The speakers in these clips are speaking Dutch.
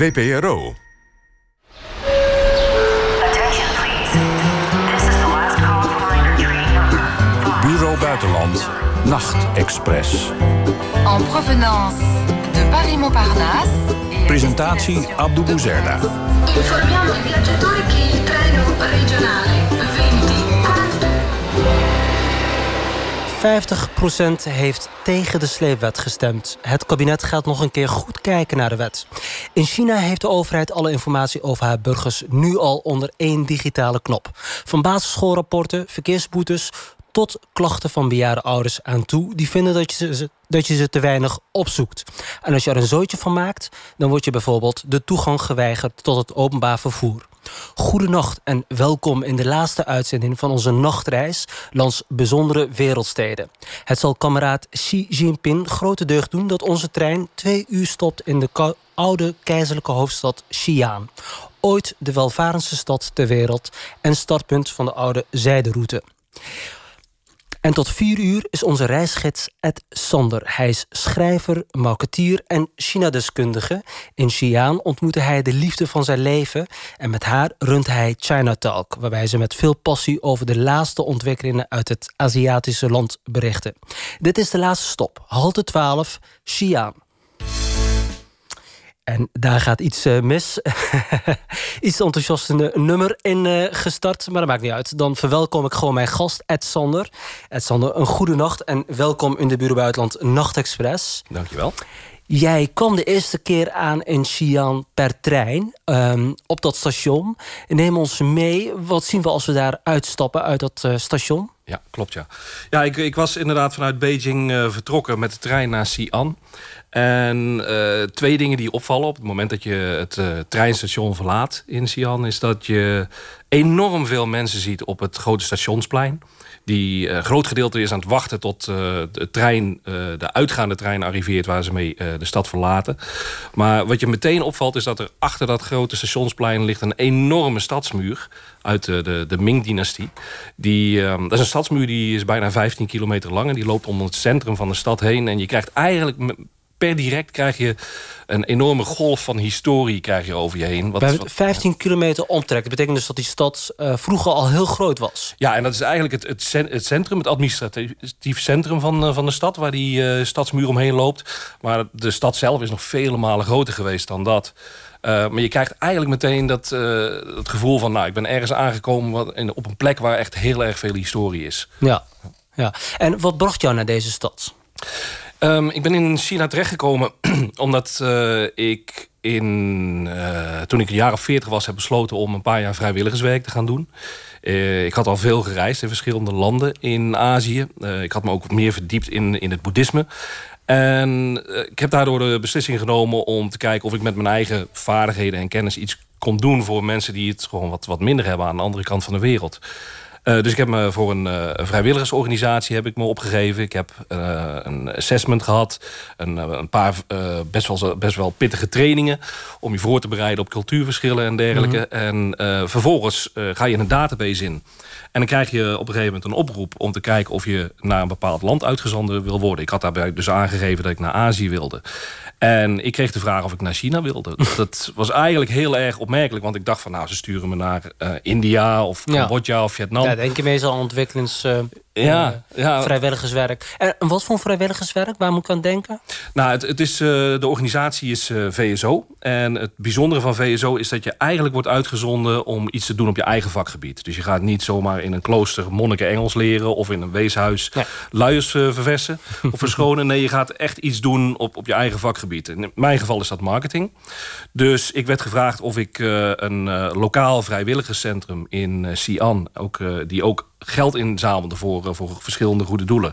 VPRO. Bureau Buitenland, Nachtexpress. En provenance de Paris-Montparnasse. Presentatie Abdou Bouzerda. Informiamo i viaggiatori che il treno regionale 50% heeft tegen de sleepwet gestemd. Het kabinet gaat nog een keer goed kijken naar de wet. In China heeft de overheid alle informatie over haar burgers nu al onder één digitale knop. Van basisschoolrapporten, verkeersboetes tot klachten van bejaarde ouders aan toe... die vinden dat je, ze, dat je ze te weinig opzoekt. En als je er een zootje van maakt... dan word je bijvoorbeeld de toegang geweigerd tot het openbaar vervoer. Goedenacht en welkom in de laatste uitzending van onze nachtreis langs bijzondere wereldsteden. Het zal kameraad Xi Jinping grote deugd doen dat onze trein twee uur stopt in de oude keizerlijke hoofdstad Xi'an. Ooit de welvarendste stad ter wereld en startpunt van de oude zijderoute. En tot vier uur is onze reisgids Ed Sander. Hij is schrijver, marketeer en China-deskundige. In Xi'an ontmoette hij de liefde van zijn leven... en met haar runt hij China Talk... waarbij ze met veel passie over de laatste ontwikkelingen... uit het Aziatische land berichten. Dit is de laatste stop, halte 12, Xi'an. En daar gaat iets uh, mis. iets enthousiaste nummer in uh, gestart, maar dat maakt niet uit. Dan verwelkom ik gewoon mijn gast, Ed Sander. Ed Sander, een goede nacht en welkom in de Bureau Buitenland Nachtexpress. Dankjewel. Jij kwam de eerste keer aan in Xi'an per trein um, op dat station. Neem ons mee. Wat zien we als we daar uitstappen uit dat uh, station? Ja, klopt ja. Ja, ik, ik was inderdaad vanuit Beijing uh, vertrokken met de trein naar Xi'an. En uh, twee dingen die opvallen op het moment dat je het treinstation verlaat in Xi'an... is dat je enorm veel mensen ziet op het grote stationsplein. Die uh, groot gedeelte is aan het wachten tot de trein, de uitgaande trein arriveert... waar ze mee de stad verlaten. Maar wat je meteen opvalt is dat er achter dat grote stationsplein... ligt een enorme stadsmuur uit de, de, de Ming-dynastie. Die, um, dat is een stadsmuur die is bijna 15 kilometer lang... en die loopt om het centrum van de stad heen. En je krijgt eigenlijk per direct krijg je een enorme golf van historie krijg je over je heen. Wat, 15 kilometer omtrek. Dat betekent dus dat die stad uh, vroeger al heel groot was. Ja, en dat is eigenlijk het, het, het centrum, het administratief centrum van, uh, van de stad... waar die uh, stadsmuur omheen loopt. Maar de stad zelf is nog vele malen groter geweest dan dat. maar je krijgt eigenlijk meteen dat, het gevoel van... nou, ik ben ergens aangekomen wat, in, op een plek waar echt heel erg veel historie is. Ja, ja. En wat bracht jou naar deze stad? Um, ik ben in China terechtgekomen omdat uh, ik in, uh, toen ik een jaar of veertig was... heb besloten om een paar jaar vrijwilligerswerk te gaan doen. Uh, ik had al veel gereisd in verschillende landen in Azië. ik had me ook meer verdiept in, in het boeddhisme. En ik heb daardoor de beslissing genomen om te kijken... of ik met mijn eigen vaardigheden en kennis iets kon doen... voor mensen die het gewoon wat, wat minder hebben aan de andere kant van de wereld. Uh, dus ik heb me voor een uh, vrijwilligersorganisatie heb ik me opgegeven. Ik heb uh, een assessment gehad. Een, een paar best, wel, best wel pittige trainingen. Om je voor te bereiden op cultuurverschillen en dergelijke. Mm -hmm. En vervolgens ga je een database in. En dan krijg je op een gegeven moment een oproep om te kijken of je naar een bepaald land uitgezonden wil worden. Ik had daarbij dus aangegeven dat ik naar Azië wilde. En ik kreeg de vraag of ik naar China wilde. Dat was eigenlijk heel erg opmerkelijk. Want ik dacht van nou, ze sturen me naar India of Cambodja ja. of Vietnam. Ja, denk je meestal aan ontwikkelings... Uh, ja, ja, vrijwilligerswerk. En wat voor vrijwilligerswerk? Waar moet ik aan denken? Nou, het, het is, uh, de organisatie is VSO. En het bijzondere van VSO is dat je eigenlijk wordt uitgezonden... om iets te doen op je eigen vakgebied. Dus je gaat niet zomaar in een klooster monniken Engels leren... of in een weeshuis nee. luiers verversen of verschonen. Nee, je gaat echt iets doen op, op je eigen vakgebied. In mijn geval is dat marketing. Dus ik werd gevraagd of ik een lokaal vrijwilligerscentrum in Xi'an... Ook, die ook geld inzamelde voor, eh, voor verschillende goede doelen.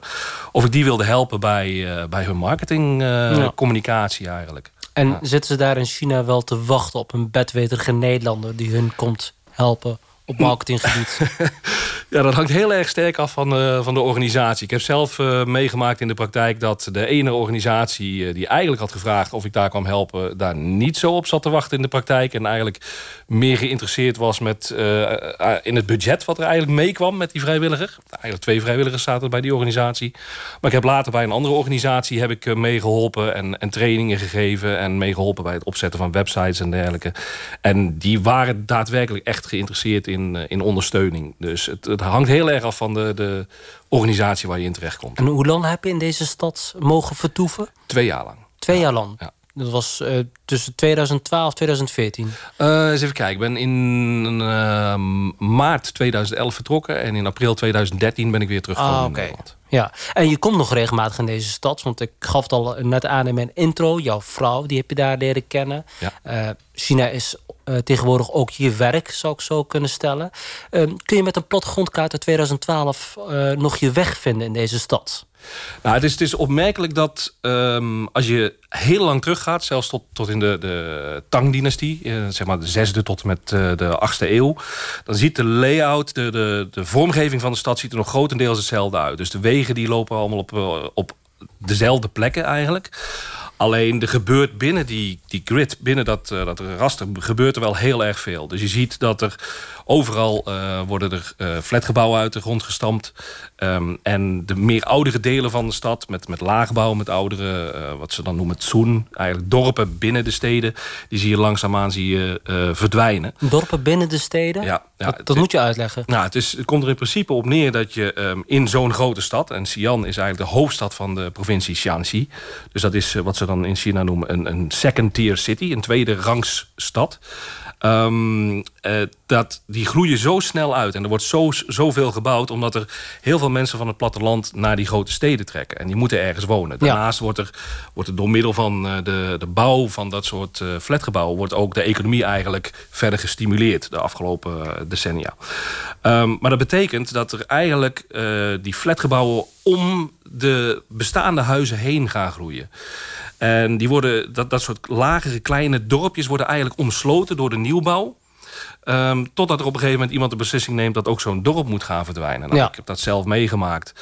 Of ik die wilde helpen bij, uh, bij hun marketingcommunicatie ja. eigenlijk. En ja. zitten ze daar in China wel te wachten op een bedweterige Nederlander... die hun komt helpen op marketinggebied? Ja, dat hangt heel erg sterk af van, uh, van de organisatie. Ik heb zelf uh, meegemaakt in de praktijk dat de ene organisatie... Uh, die eigenlijk had gevraagd of ik daar kwam helpen... daar niet zo op zat te wachten in de praktijk. En eigenlijk meer geïnteresseerd was met, in het budget wat er eigenlijk meekwam met die vrijwilliger. Eigenlijk twee vrijwilligers zaten bij die organisatie. Maar ik heb later bij een andere organisatie heb ik meegeholpen... En, en trainingen gegeven en meegeholpen bij het opzetten van websites en dergelijke. En die waren daadwerkelijk echt geïnteresseerd in, in ondersteuning. Dus het het hangt heel erg af van de, de organisatie waar je in terecht komt. En hoe lang heb je in deze stad mogen vertoeven? Twee jaar lang. Twee jaar lang? Ja. Dat was uh, tussen 2012 en 2014? Uh, eens even kijken. Ik ben in uh, maart 2011 vertrokken. En in april 2013 ben ik weer teruggekomen ah, okay. in Nederland. Ja, en je komt nog regelmatig in deze stad. Want ik gaf het al net aan in mijn intro. Jouw vrouw, die heb je daar leren kennen. Ja. China is uh, tegenwoordig ook je werk, zou ik zo kunnen stellen. Uh, kun je met een plattegrondkaart uit 2012 uh, nog je weg vinden in deze stad? Nou, het, is, opmerkelijk dat um, als je heel lang teruggaat, zelfs tot, tot in de, de Tang-dynastie, eh, zeg maar de zesde tot en met uh, de achtste eeuw, dan ziet de layout, de, de, de vormgeving van de stad, ziet er nog grotendeels hetzelfde uit. Dus de wegen die lopen allemaal op, eh, op dezelfde plekken eigenlijk. Alleen er gebeurt binnen die, die grid, binnen dat, uh, dat raster, gebeurt er wel heel erg veel. Dus je ziet dat er overal uh, worden er uh, flatgebouwen uit de grond gestampt. Um, en de meer oudere delen van de stad, met, met laagbouw, met oudere, wat ze dan noemen zoen, eigenlijk dorpen binnen de steden, die zie je langzaamaan zie je, verdwijnen. Dorpen binnen de steden? Ja. Ja dat, moet je uitleggen. Nou, het, is, het komt er in principe op neer dat je um, in zo'n grote stad, en Xi'an is eigenlijk de hoofdstad van de provincie Shaanxi, dus dat is wat ze dan in China noemen een, een second tier city, een tweede rangs stad. Um, uh, dat, die groeien zo snel uit en er wordt zo, zoveel gebouwd... omdat er heel veel mensen van het platteland naar die grote steden trekken. En die moeten ergens wonen. Daarnaast wordt, er, wordt er door middel van uh, de, de bouw van dat soort uh, flatgebouwen... wordt ook de economie eigenlijk verder gestimuleerd de afgelopen decennia. Um, maar dat betekent dat er eigenlijk die flatgebouwen om de bestaande huizen heen gaan groeien. En die worden, dat, dat soort lagere kleine dorpjes worden eigenlijk omsloten door de nieuwbouw. Um, totdat er op een gegeven moment iemand de beslissing neemt... dat ook zo'n dorp moet gaan verdwijnen. Nou, Ik heb dat zelf meegemaakt.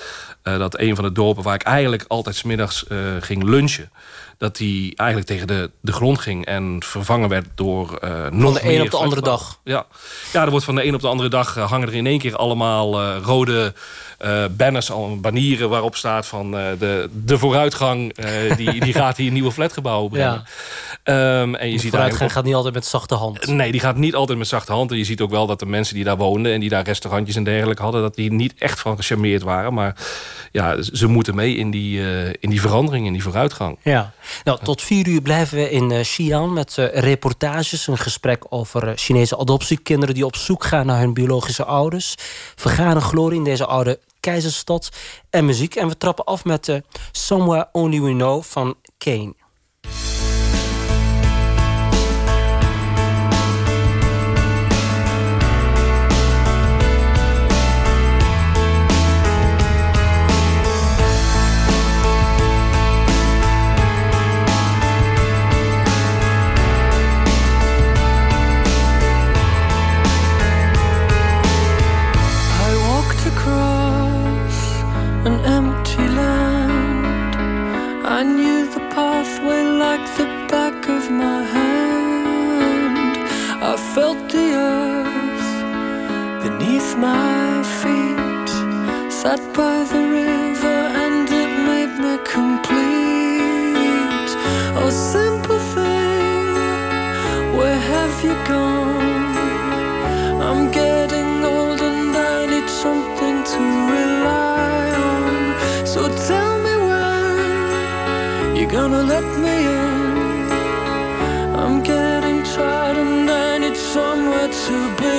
Uh, dat een van de dorpen waar ik eigenlijk altijd smiddags uh, ging lunchen... dat die eigenlijk tegen de, de grond ging en vervangen werd door uh, nog Van de een op de andere dag? Ja. ja, er wordt van de een op de andere dag... hangen er in één keer allemaal rode banners, al banieren waarop staat van de, de vooruitgang, die, die gaat hier nieuwe flatgebouwen brengen. Ja. Um, en je de ziet vooruitgang gaat niet altijd met zachte hand. Nee, die gaat niet altijd met zachte hand. En je ziet ook wel dat de mensen die daar woonden en die daar restaurantjes en dergelijke hadden, dat die niet echt van gecharmeerd waren. Maar ja, ze moeten mee in die, in die verandering, in die vooruitgang. Ja, nou, tot vier uur blijven we in Xi'an met reportages, een gesprek over Chinese adoptiekinderen die op zoek gaan naar hun biologische ouders. Vergane glorie in deze oude keizerstad en muziek. En we trappen af met Somewhere Only We Know van Kane. My feet Sat by the river and it made me complete Oh simple thing, where have you gone? I'm getting old and I need something to rely on So tell me when you're gonna let to begin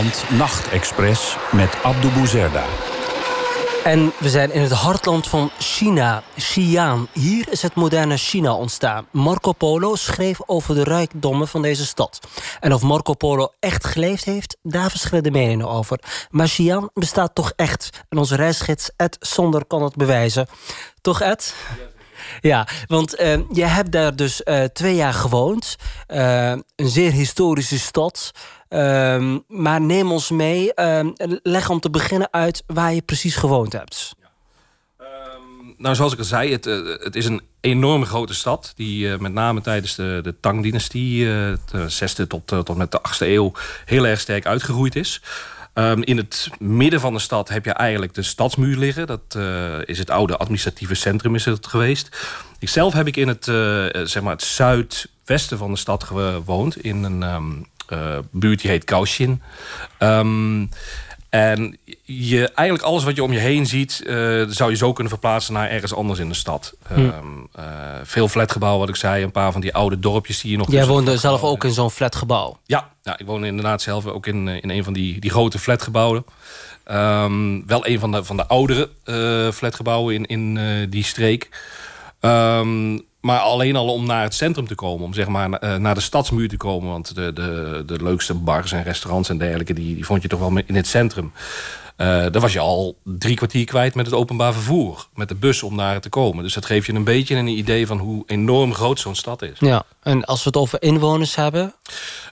Buitenland Nachtexpress met Abdou Bouzerda. En we zijn in het hartland van China, Xi'an. Hier is het moderne China ontstaan. Marco Polo schreef over de rijkdommen van deze stad. En of Marco Polo echt geleefd heeft, daar verschillen de meningen over. Maar Xi'an bestaat toch echt. En onze reisgids Ed Sonder kan het bewijzen. Toch Ed? Ja, want uh, je hebt daar dus uh, twee jaar gewoond. Uh, een zeer historische stad. Ehm, maar neem ons mee, ehm, leg om te beginnen uit waar je precies gewoond hebt. Um, nou, zoals ik al zei, het, het is een enorm grote stad... die met name tijdens de, de Tang-dynastie, de zesde tot, tot met de achtste eeuw... heel erg sterk uitgegroeid is. In het midden van de stad heb je eigenlijk de stadsmuur liggen. Dat is het oude administratieve centrum is het geweest. Ikzelf heb ik in het, zeg maar het zuidwesten van de stad gewoond. In een buurt die heet Kaohsiung. Um, en je, eigenlijk alles wat je om je heen ziet... Uh, zou je zo kunnen verplaatsen naar ergens anders in de stad. Hm. Um, uh, veel flatgebouwen, wat ik zei. Een paar van die oude dorpjes die je nog... Jij woonde zelf ook in zo'n flatgebouw? Ja, ja, ik woon inderdaad zelf ook in, in een van die, die grote flatgebouwen. Um, wel een van de, van de oudere uh, flatgebouwen in, in die streek. Um, maar alleen al om naar het centrum te komen, om zeg maar naar de stadsmuur te komen. Want de, de, de leukste bars en restaurants en dergelijke, die, die vond je toch wel in het centrum. Uh, daar was je al drie kwartier kwijt met het openbaar vervoer. Met de bus om daar te komen. Dus dat geeft je een beetje een idee van hoe enorm groot zo'n stad is. Ja, en als we het over inwoners hebben?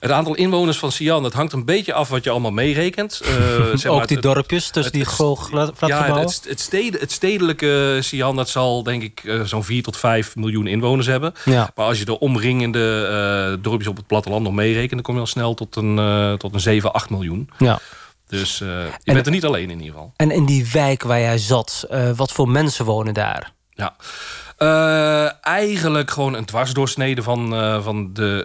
Het aantal inwoners van Sian, dat hangt een beetje af wat je allemaal meerekent. Uh, zeg maar, Ook die dorpjes tussen die flatgebouwen? Ja, het, het, steden, het stedelijke Sian, dat zal denk ik uh, zo'n 4 tot 5 miljoen inwoners hebben. Ja. Maar als je de omringende dorpjes op het platteland nog meerekent... dan kom je al snel tot een, tot een 7, 8 miljoen. Ja. Dus uh, je en, bent er niet alleen in ieder geval. En in die wijk waar jij zat, uh, wat voor mensen wonen daar? Ja, uh, eigenlijk gewoon een dwarsdoorsnede van, van de,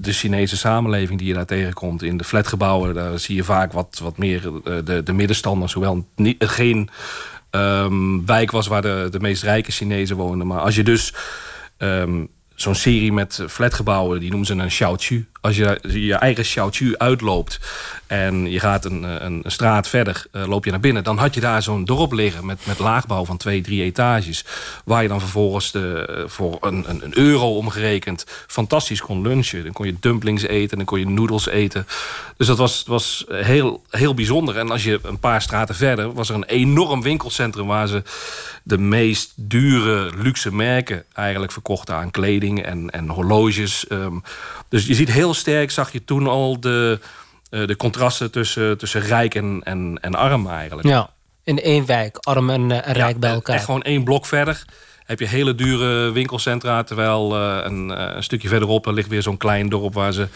de Chinese samenleving die je daar tegenkomt. In de flatgebouwen, daar zie je vaak wat, wat meer de, de middenstanders. Hoewel niet, geen um, wijk was waar de, de meest rijke Chinezen woonden. Maar als je dus... Um, zo'n serie met flatgebouwen, die noemen ze een xiaochu. Als je je eigen xiaochu uitloopt en je gaat een, een, een straat verder, uh, loop je naar binnen... dan had je daar zo'n dorp liggen met, met laagbouw van twee, drie etages... waar je dan vervolgens de, voor een, een, een, euro omgerekend fantastisch kon lunchen. Dan kon je dumplings eten, dan kon je noedels eten. Dus dat was, was heel, heel bijzonder. En als je een paar straten verder, was er een enorm winkelcentrum... waar ze de meest dure luxe merken eigenlijk verkochten aan kleding en, en horloges. Um, dus je ziet heel sterk, zag je toen al de, uh, de contrasten tussen, tussen rijk en, en, en arm eigenlijk. Ja, in één wijk, arm en, uh, en rijk bij elkaar. Echt gewoon één blok verder heb je hele dure winkelcentra. Terwijl uh, een, een, stukje verderop ligt weer zo'n klein dorp waar ze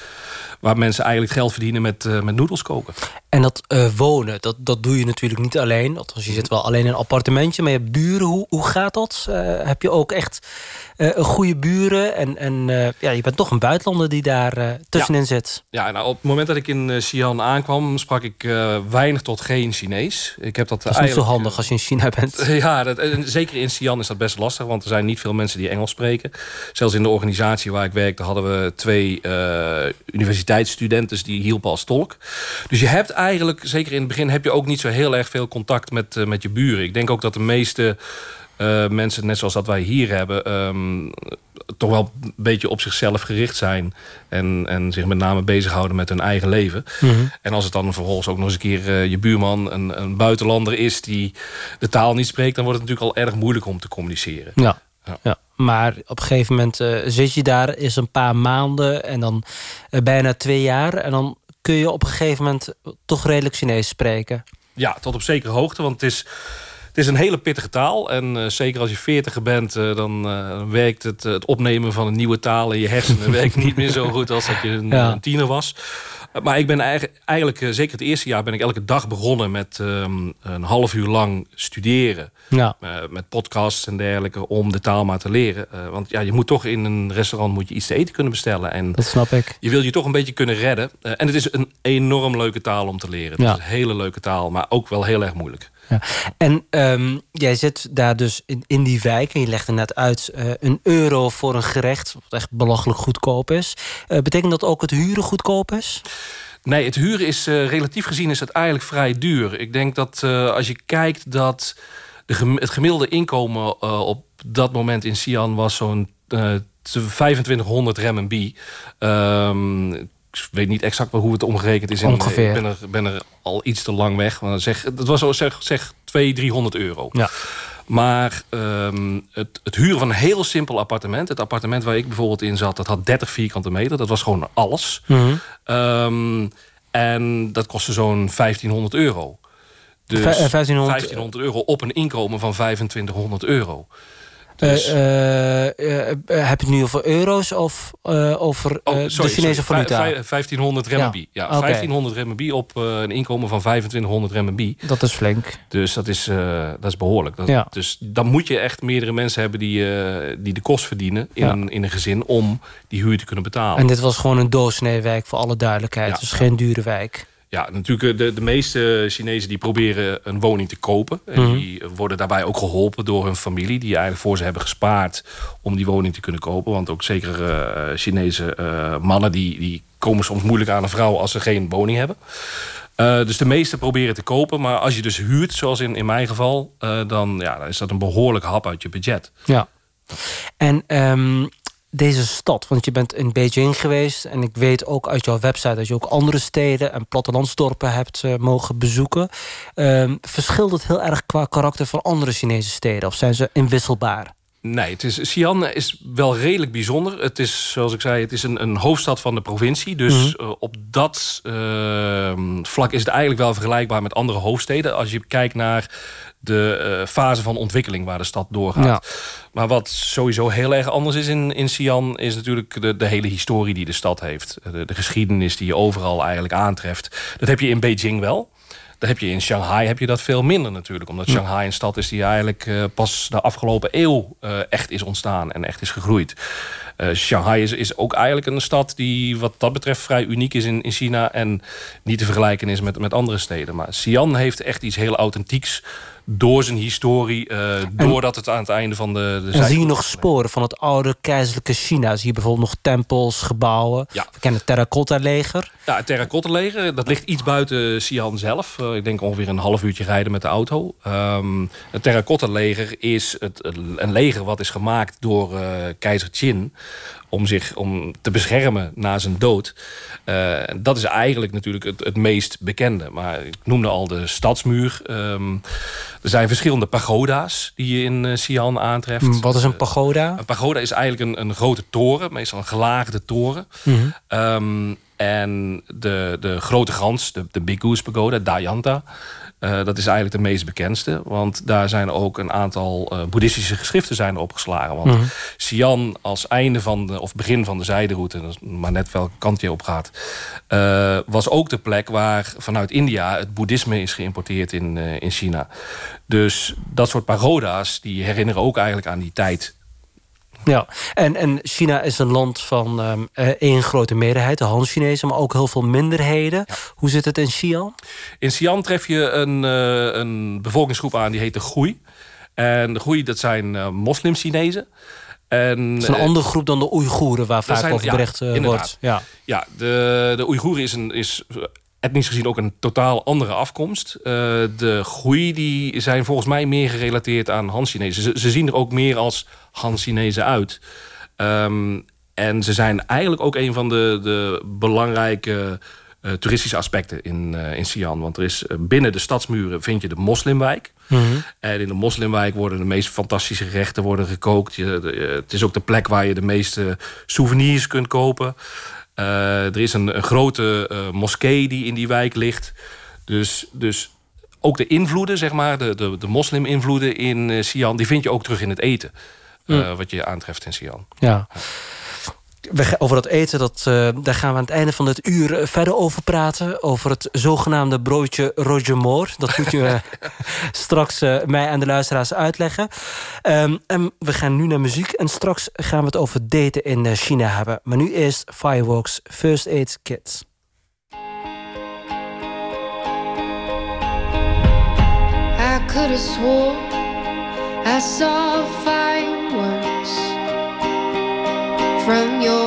waar mensen eigenlijk geld verdienen met, uh, met noedels koken. En dat uh, wonen, dat, dat doe je natuurlijk niet alleen. Althans, je zit wel alleen in een appartementje, maar je hebt buren. Hoe, hoe gaat dat? Uh, heb je ook echt een goede buren? En, en ja, je bent toch een buitenlander die daar tussenin ja. zit. Ja, nou, op het moment dat ik in Xi'an aankwam, sprak ik weinig tot geen Chinees. Ik heb dat, dat is niet zo handig als je in China bent. ja, dat, zeker in Xi'an is dat best lastig, want er zijn niet veel mensen die Engels spreken. Zelfs in de organisatie waar ik werkte hadden we twee universiteiten universiteitsstudenten die hielpen als tolk. Dus je hebt eigenlijk, zeker in het begin, heb je ook niet zo heel erg veel contact met, uh, met je buren. Ik denk ook dat de meeste uh, mensen, net zoals dat wij hier hebben, um, toch wel een beetje op zichzelf gericht zijn. En, en zich met name bezighouden met hun eigen leven. Mm -hmm. En als het dan vervolgens ook nog eens een keer uh, je buurman een, een buitenlander is die de taal niet spreekt, dan wordt het natuurlijk al erg moeilijk om te communiceren. Ja. Ja. ja. Maar op een gegeven moment uh, zit je daar, is een paar maanden en dan uh, bijna twee jaar. En dan kun je op een gegeven moment toch redelijk Chinees spreken. Ja, tot op zekere hoogte, want het is, het is een hele pittige taal. En uh, zeker als je veertiger bent, dan werkt het, het opnemen van een nieuwe taal in je hersenen werkt niet meer zo goed als dat je een, ja. een tiener was. Maar ik ben eigenlijk, eigenlijk, zeker het eerste jaar, ben ik elke dag begonnen met um, een half uur lang studeren. Ja. Uh, met podcasts en dergelijke, om de taal maar te leren. Uh, want ja, je moet toch in een restaurant moet je iets te eten kunnen bestellen. En dat snap ik. Je wil je toch een beetje kunnen redden. Uh, en het is een enorm leuke taal om te leren. Het ja. is een hele leuke taal, maar ook wel heel erg moeilijk. Ja. En um, jij zit daar dus in, in die wijk en je legt er net uit uh, een euro voor een gerecht, wat echt belachelijk goedkoop is. Uh, betekent dat ook het huren goedkoop is? Nee, het huren is uh, relatief gezien is het eigenlijk vrij duur. Ik denk dat als je kijkt dat de het gemiddelde inkomen op dat moment in Sian was zo'n 2500 renminbi. Um, ik weet niet exact hoe het omgerekend is. Ongeveer. Ik ben er, ben er al iets te lang weg. Maar zeg, het was zo zeg, zeg 200, 300 euro. Ja. Maar um, het, het, huren van een heel simpel appartement. Het appartement waar ik bijvoorbeeld in zat, dat had 30 vierkante meter. Dat was gewoon alles. Mm -hmm. um, en dat kostte zo'n 1500 euro. Dus 1500... 1500 euro op een inkomen van 2500 euro. Dus... Uh, uh, uh, heb je het nu over euro's of over oh, sorry, de Chinese sorry. valuta? 1500 renminbi. Ja, ja okay. 1500 renminbi op een inkomen van 2500 renminbi. Dat is flink. Dus dat is, dat is behoorlijk. Dat, ja. Dus dan moet je echt meerdere mensen hebben die, die de kost verdienen in, Ja. een, in een gezin om die huur te kunnen betalen. En dit was gewoon een doorsneewijk voor alle duidelijkheid. Dus geen dure wijk. Ja, natuurlijk de, de meeste Chinezen die proberen een woning te kopen. En Mhm. die worden daarbij ook geholpen door hun familie... die eigenlijk voor ze hebben gespaard om die woning te kunnen kopen. Want ook zeker eh, Chinese eh, mannen die, die komen soms moeilijk aan een vrouw... als ze geen woning hebben. Uh, dus de meesten proberen te kopen. Maar als je dus huurt, zoals in, in mijn geval... Uh, dan, ja, dan is dat een behoorlijk hap uit je budget. Ja. En um, deze stad, want je bent in Beijing geweest... en ik weet ook uit jouw website dat je ook andere steden... en plattelandsdorpen hebt uh, mogen bezoeken. Um, verschilt het heel erg qua karakter van andere Chinese steden? Of zijn ze inwisselbaar? Nee, het is, Xi'an is wel redelijk bijzonder. Het is, zoals ik zei, het is een, een hoofdstad van de provincie. Dus mm -hmm. uh, op dat uh, vlak is het eigenlijk wel vergelijkbaar met andere hoofdsteden. Als je kijkt naar de uh, fase van ontwikkeling waar de stad doorgaat. Ja. Maar wat sowieso heel erg anders is in, in Xi'an... is natuurlijk de, de hele historie die de stad heeft. De, de geschiedenis die je overal eigenlijk aantreft. Dat heb je in Beijing wel. Dat heb je in Shanghai heb je dat veel minder natuurlijk. Omdat Shanghai een stad is die eigenlijk uh, pas de afgelopen eeuw uh, echt is ontstaan en echt is gegroeid. Uh, Shanghai is, is ook eigenlijk een stad die wat dat betreft vrij uniek is in, in China. En niet te vergelijken is met, met andere steden. Maar Xi'an heeft echt iets heel authentieks door zijn historie. Uh, doordat het aan het einde van de... de en zie je nog sporen van het oude keizerlijke China? Zie je bijvoorbeeld nog tempels, gebouwen? Ja. We kennen het terracotta-leger. Ja, het terracotta-leger, dat ligt iets buiten Xi'an zelf. Uh, ik denk ongeveer een half uurtje rijden met de auto. Um, het terracotta-leger is het, een leger wat is gemaakt door uh, keizer Qin om zich om te beschermen na zijn dood. Uh, dat is eigenlijk natuurlijk het, het, meest bekende. Maar ik noemde al de stadsmuur. Um, er zijn verschillende pagoda's die je in uh, Xi'an aantreft. Wat is een pagoda? Uh, een pagoda is eigenlijk een, een, grote toren, meestal een gelaagde toren. Mm -hmm. um, en de, de grote gans, de, de Big Goose Pagoda, Dayanta... Uh, dat is eigenlijk de meest bekendste. Want daar zijn ook een aantal uh, boeddhistische geschriften zijn opgeslagen. Want Mhm. Xi'an als einde van de, of begin van de zijderoute... maar net welke kant je op gaat... Uh, was ook de plek waar vanuit India het boeddhisme is geïmporteerd in, in China. Dus dat soort pagoda's die herinneren ook eigenlijk aan die tijd... Ja, en, en China is een land van um, één grote meerderheid, de Han-Chinezen, maar ook heel veel minderheden. Ja. Hoe zit het in Xi'an? In Xi'an tref je een, uh, een bevolkingsgroep aan die heet de Groei. En de Groei, dat zijn uh, moslim-Chinezen. En, dat is een andere groep dan de Oeigoeren, waar vaak zijn, over wordt. Ja, ja de, de Oeigoeren is, een, is etnisch gezien ook een totaal andere afkomst. Uh, de groei die zijn volgens mij meer gerelateerd aan Han-Chinezen. Ze, ze, zien er ook meer als Han-Chinezen uit. Um, en ze zijn eigenlijk ook een van de, de belangrijke uh, toeristische aspecten in, uh, in Xi'an. Want er is binnen de stadsmuren vind je de moslimwijk. Mm -hmm. En in de moslimwijk worden de meest fantastische gerechten worden gekookt. Je, de, het is ook de plek waar je de meeste souvenirs kunt kopen. Uh, er is een, een grote uh, moskee die in die wijk ligt. Dus, dus ook de invloeden, zeg maar, de, de, de moslim-invloeden in uh, Xi'an... die vind je ook terug in het eten. Mm. Wat je aantreft in Xi'an. Ja. Over dat eten, dat, uh, daar gaan we aan het einde van dit uur verder over praten. Over het zogenaamde broodje Roger Moore. Dat moet je uh, straks uh, mij en de luisteraars uitleggen. Um, en we gaan nu naar muziek. En straks gaan we het over daten in China hebben. Maar nu eerst Fireworks First Aid Kids. I could have swore I saw fireworks from your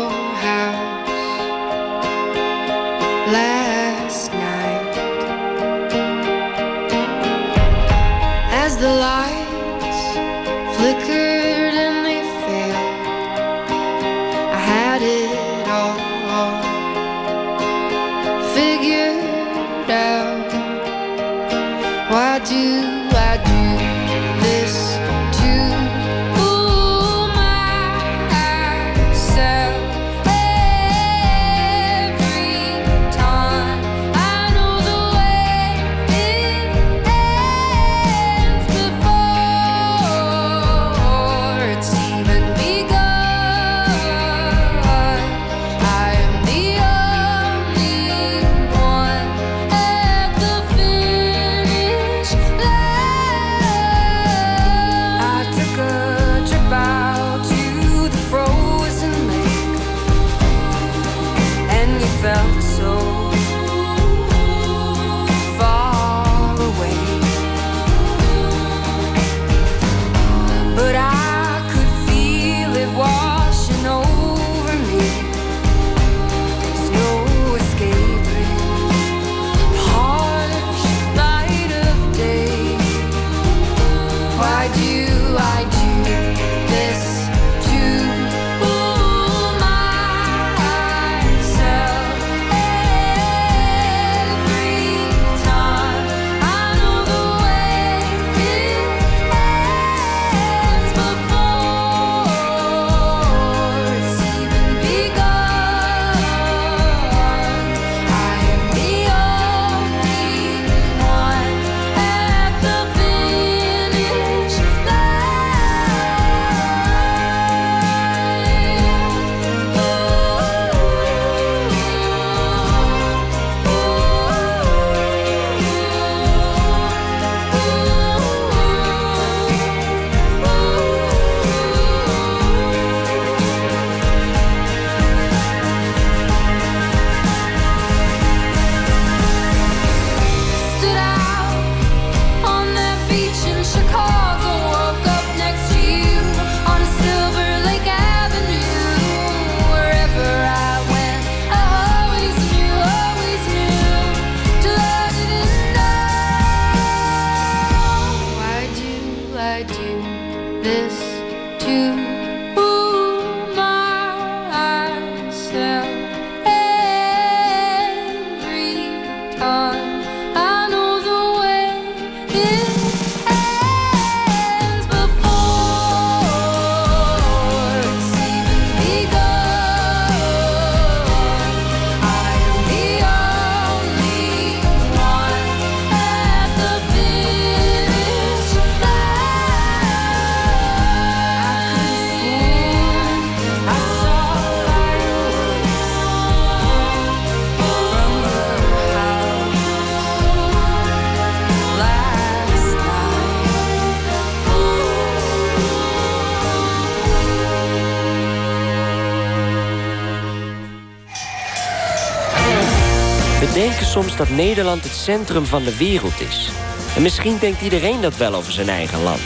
denken soms dat Nederland het centrum van de wereld is. En misschien denkt iedereen dat wel over zijn eigen land.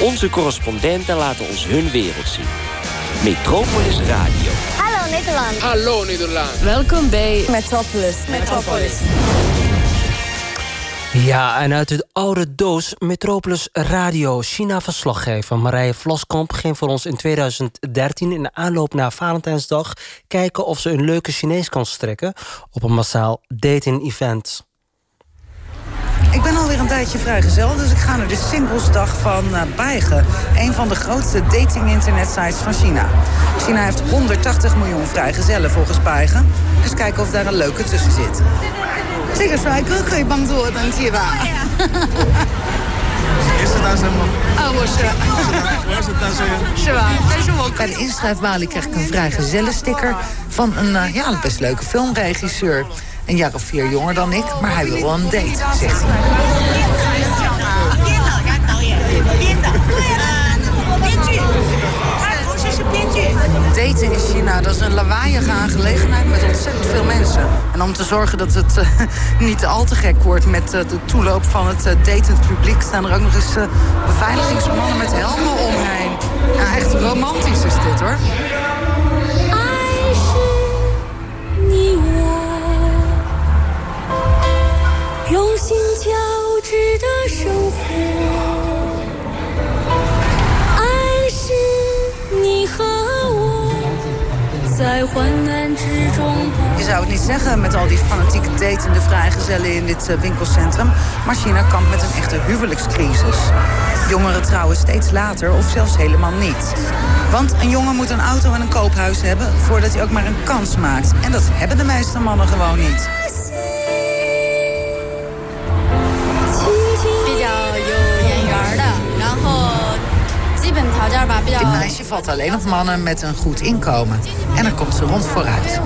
Onze correspondenten laten ons hun wereld zien. Metropolis Radio. Hallo Nederland. Hallo Nederland. Welkom bij Metropolis. Metropolis. Ja, en uit de oude doos Metropolis Radio. China-verslaggever Marije Vlaskamp ging voor ons in 2013... in de aanloop naar Valentijnsdag kijken of ze een leuke Chinees kan strekken... op een massaal dating-event. Ik ben alweer een tijdje vrijgezel, dus ik ga naar de Singlesdag van uh, Baigen. Een van de grootste dating-internetsites van China. China heeft 180 miljoen vrijgezellen volgens Baigen. Dus kijken of daar een leuke tussen zit. 这个帅哥可以帮助我登记吧？也是单身吗？啊，我是。我也是单身。是吧？但是我bij de inschrijfbalie krijg ik een vrijgezellensticker van een uh, ja, best leuke filmregisseur. Een jaar of vier jonger dan ik, maar hij wil wel een date, zegt hij. In China, dat is een lawaaiige aangelegenheid met ontzettend veel mensen. En om te zorgen dat het uh, niet al te gek wordt met uh, de toeloop van het uh, datend publiek... staan er ook nog eens beveiligingsmannen met helmen omheen. Echt romantisch is dit, hoor. 用 Je zou het niet zeggen met al die fanatieke datende vrijgezellen in dit eh, winkelcentrum. Maar China kampt met een echte huwelijkscrisis. Jongeren trouwen steeds later of zelfs helemaal niet. Want een jongen moet een auto en een koophuis hebben voordat hij ook maar een kans maakt. En dat hebben de meeste mannen gewoon niet. In meisje valt alleen op mannen met een goed inkomen. En dan komt ze rond vooruit.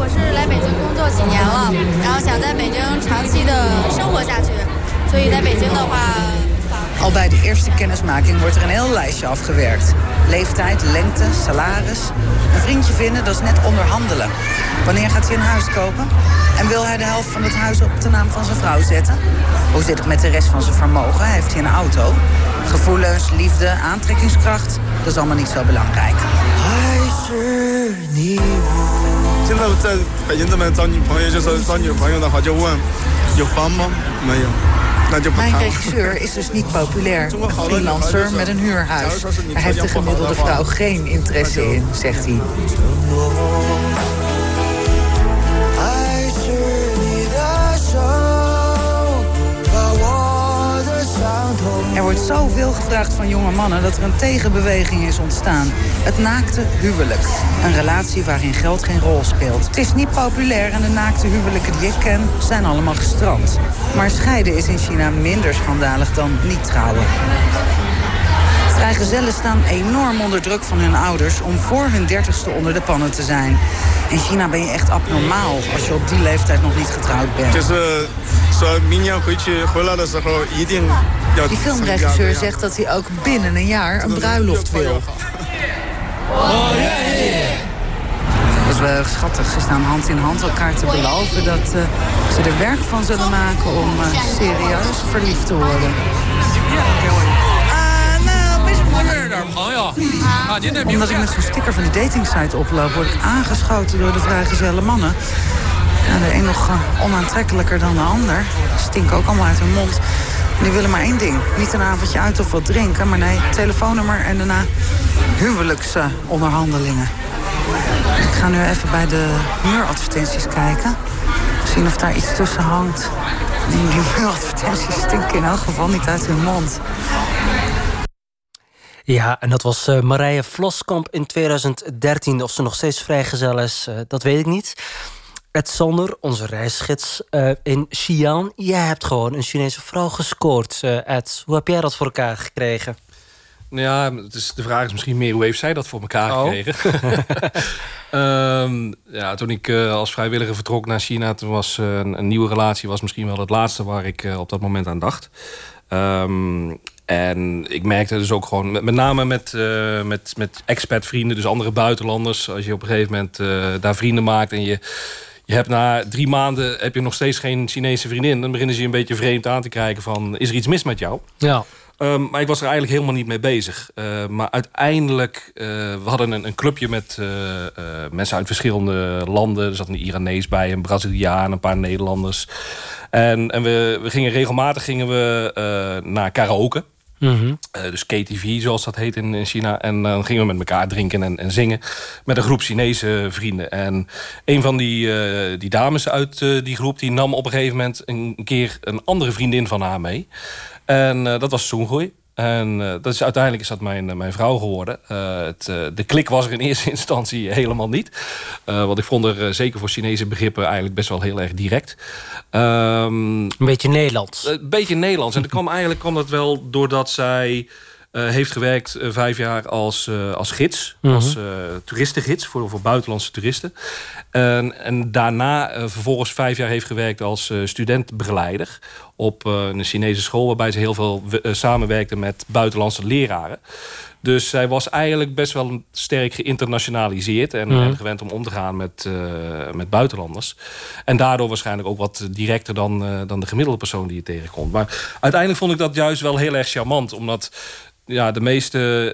Al bij de eerste kennismaking wordt er een heel lijstje afgewerkt. Leeftijd, lengte, salaris. Een vriendje vinden, dat is net onderhandelen. Wanneer gaat hij een huis kopen? En wil hij de helft van het huis op de naam van zijn vrouw zetten? Hoe zit het met de rest van zijn vermogen? Hij Heeft hij een auto? Gevoelens, liefde, aantrekkingskracht, dat is allemaal niet zo belangrijk. Mijn regisseur is dus niet populair. Een freelancer met een huurhuis. Daar heeft de gemiddelde vrouw geen interesse in, zegt hij. Er wordt zoveel gevraagd van jonge mannen dat er een tegenbeweging is ontstaan. Het naakte huwelijk. Een relatie waarin geld geen rol speelt. Het is niet populair en de naakte huwelijken die ik ken zijn allemaal gestrand. Maar scheiden is in China minder schandalig dan niet trouwen. Vrijgezellen staan enorm onder druk van hun ouders om voor hun dertigste onder de pannen te zijn. In China ben je echt abnormaal als je op die leeftijd nog niet getrouwd bent. Eh, die filmregisseur zegt dat hij ook binnen een jaar een bruiloft wil. Dat is wel schattig. Ze staan hand in hand elkaar te beloven dat eh, ze er werk van zullen maken om eh, serieus verliefd te worden. Omdat ik met zo'n sticker van de datingsite oploop, word ik aangeschoten door de vrijgezelle mannen. De een nog eh, onaantrekkelijker dan de ander. Stinken ook allemaal uit hun mond. En die willen maar één ding. Niet een avondje uit of wat drinken, maar nee, telefoonnummer en daarna huwelijksonderhandelingen. ik ga nu even bij de muuradvertenties kijken. Zien of daar iets tussen hangt. Die, muuradvertenties stinken in elk geval niet uit hun mond. Ja, en dat was eh, Marije Vloskamp in 2013. Of ze nog steeds vrijgezel is, eh, dat weet ik niet. Ed Sander, onze reisgids eh, in Xi'an. Jij hebt gewoon een Chinese vrouw gescoord, eh, Ed. Hoe heb jij dat voor elkaar gekregen? Nou ja, het is, de vraag is misschien meer hoe heeft zij dat voor elkaar Oh. gekregen? Ehm, ja, toen ik eh, als vrijwilliger vertrok naar China, toen was een, een nieuwe relatie was misschien wel het laatste waar ik op dat moment aan dacht. Ehm, en ik merkte dus ook gewoon, met, met name met, eh met, met expat-vrienden, dus andere buitenlanders, als je op een gegeven moment daar vrienden maakt en je. Je hebt na drie maanden heb je nog steeds geen Chinese vriendin. Dan beginnen ze je een beetje vreemd aan te kijken van... is er iets mis met jou? Ja. Um, maar ik was er eigenlijk helemaal niet mee bezig. Uh, maar uiteindelijk, uh, we hadden een, een clubje met uh, mensen uit verschillende landen. Er zat een Iranees bij, een Braziliaan, een paar Nederlanders. En, en we, we gingen regelmatig gingen we, naar karaoke. Mm -hmm. dus KTV, zoals dat heet in, in China. En dan gingen we met elkaar drinken en, en, zingen. Met een groep Chinese vrienden. En een van die, die dames uit die groep... die nam op een gegeven moment een keer een andere vriendin van haar mee. En dat was Soengooi. En uh, dat is, uiteindelijk is dat mijn, uh, mijn vrouw geworden. Het, de klik was er in eerste instantie helemaal niet. want ik vond er zeker voor Chinese begrippen eigenlijk best wel heel erg direct. Um, een beetje Nederlands. Een beetje Nederlands. En dat kwam, eigenlijk kwam dat wel doordat zij... Uh, heeft gewerkt uh, vijf jaar als, uh, als gids. -hmm. Als toeristengids voor, voor buitenlandse toeristen. En, en daarna vervolgens vijf jaar heeft gewerkt als studentbegeleider. Op een Chinese school waarbij ze heel veel samenwerkte met buitenlandse leraren. Dus zij was eigenlijk best wel sterk geïnternationaliseerd. En, Mhm. mm. en gewend om om te gaan met, met buitenlanders. En daardoor waarschijnlijk ook wat directer dan, dan de gemiddelde persoon die je tegenkomt. Maar uiteindelijk vond ik dat juist wel heel erg charmant. Omdat ja, de meeste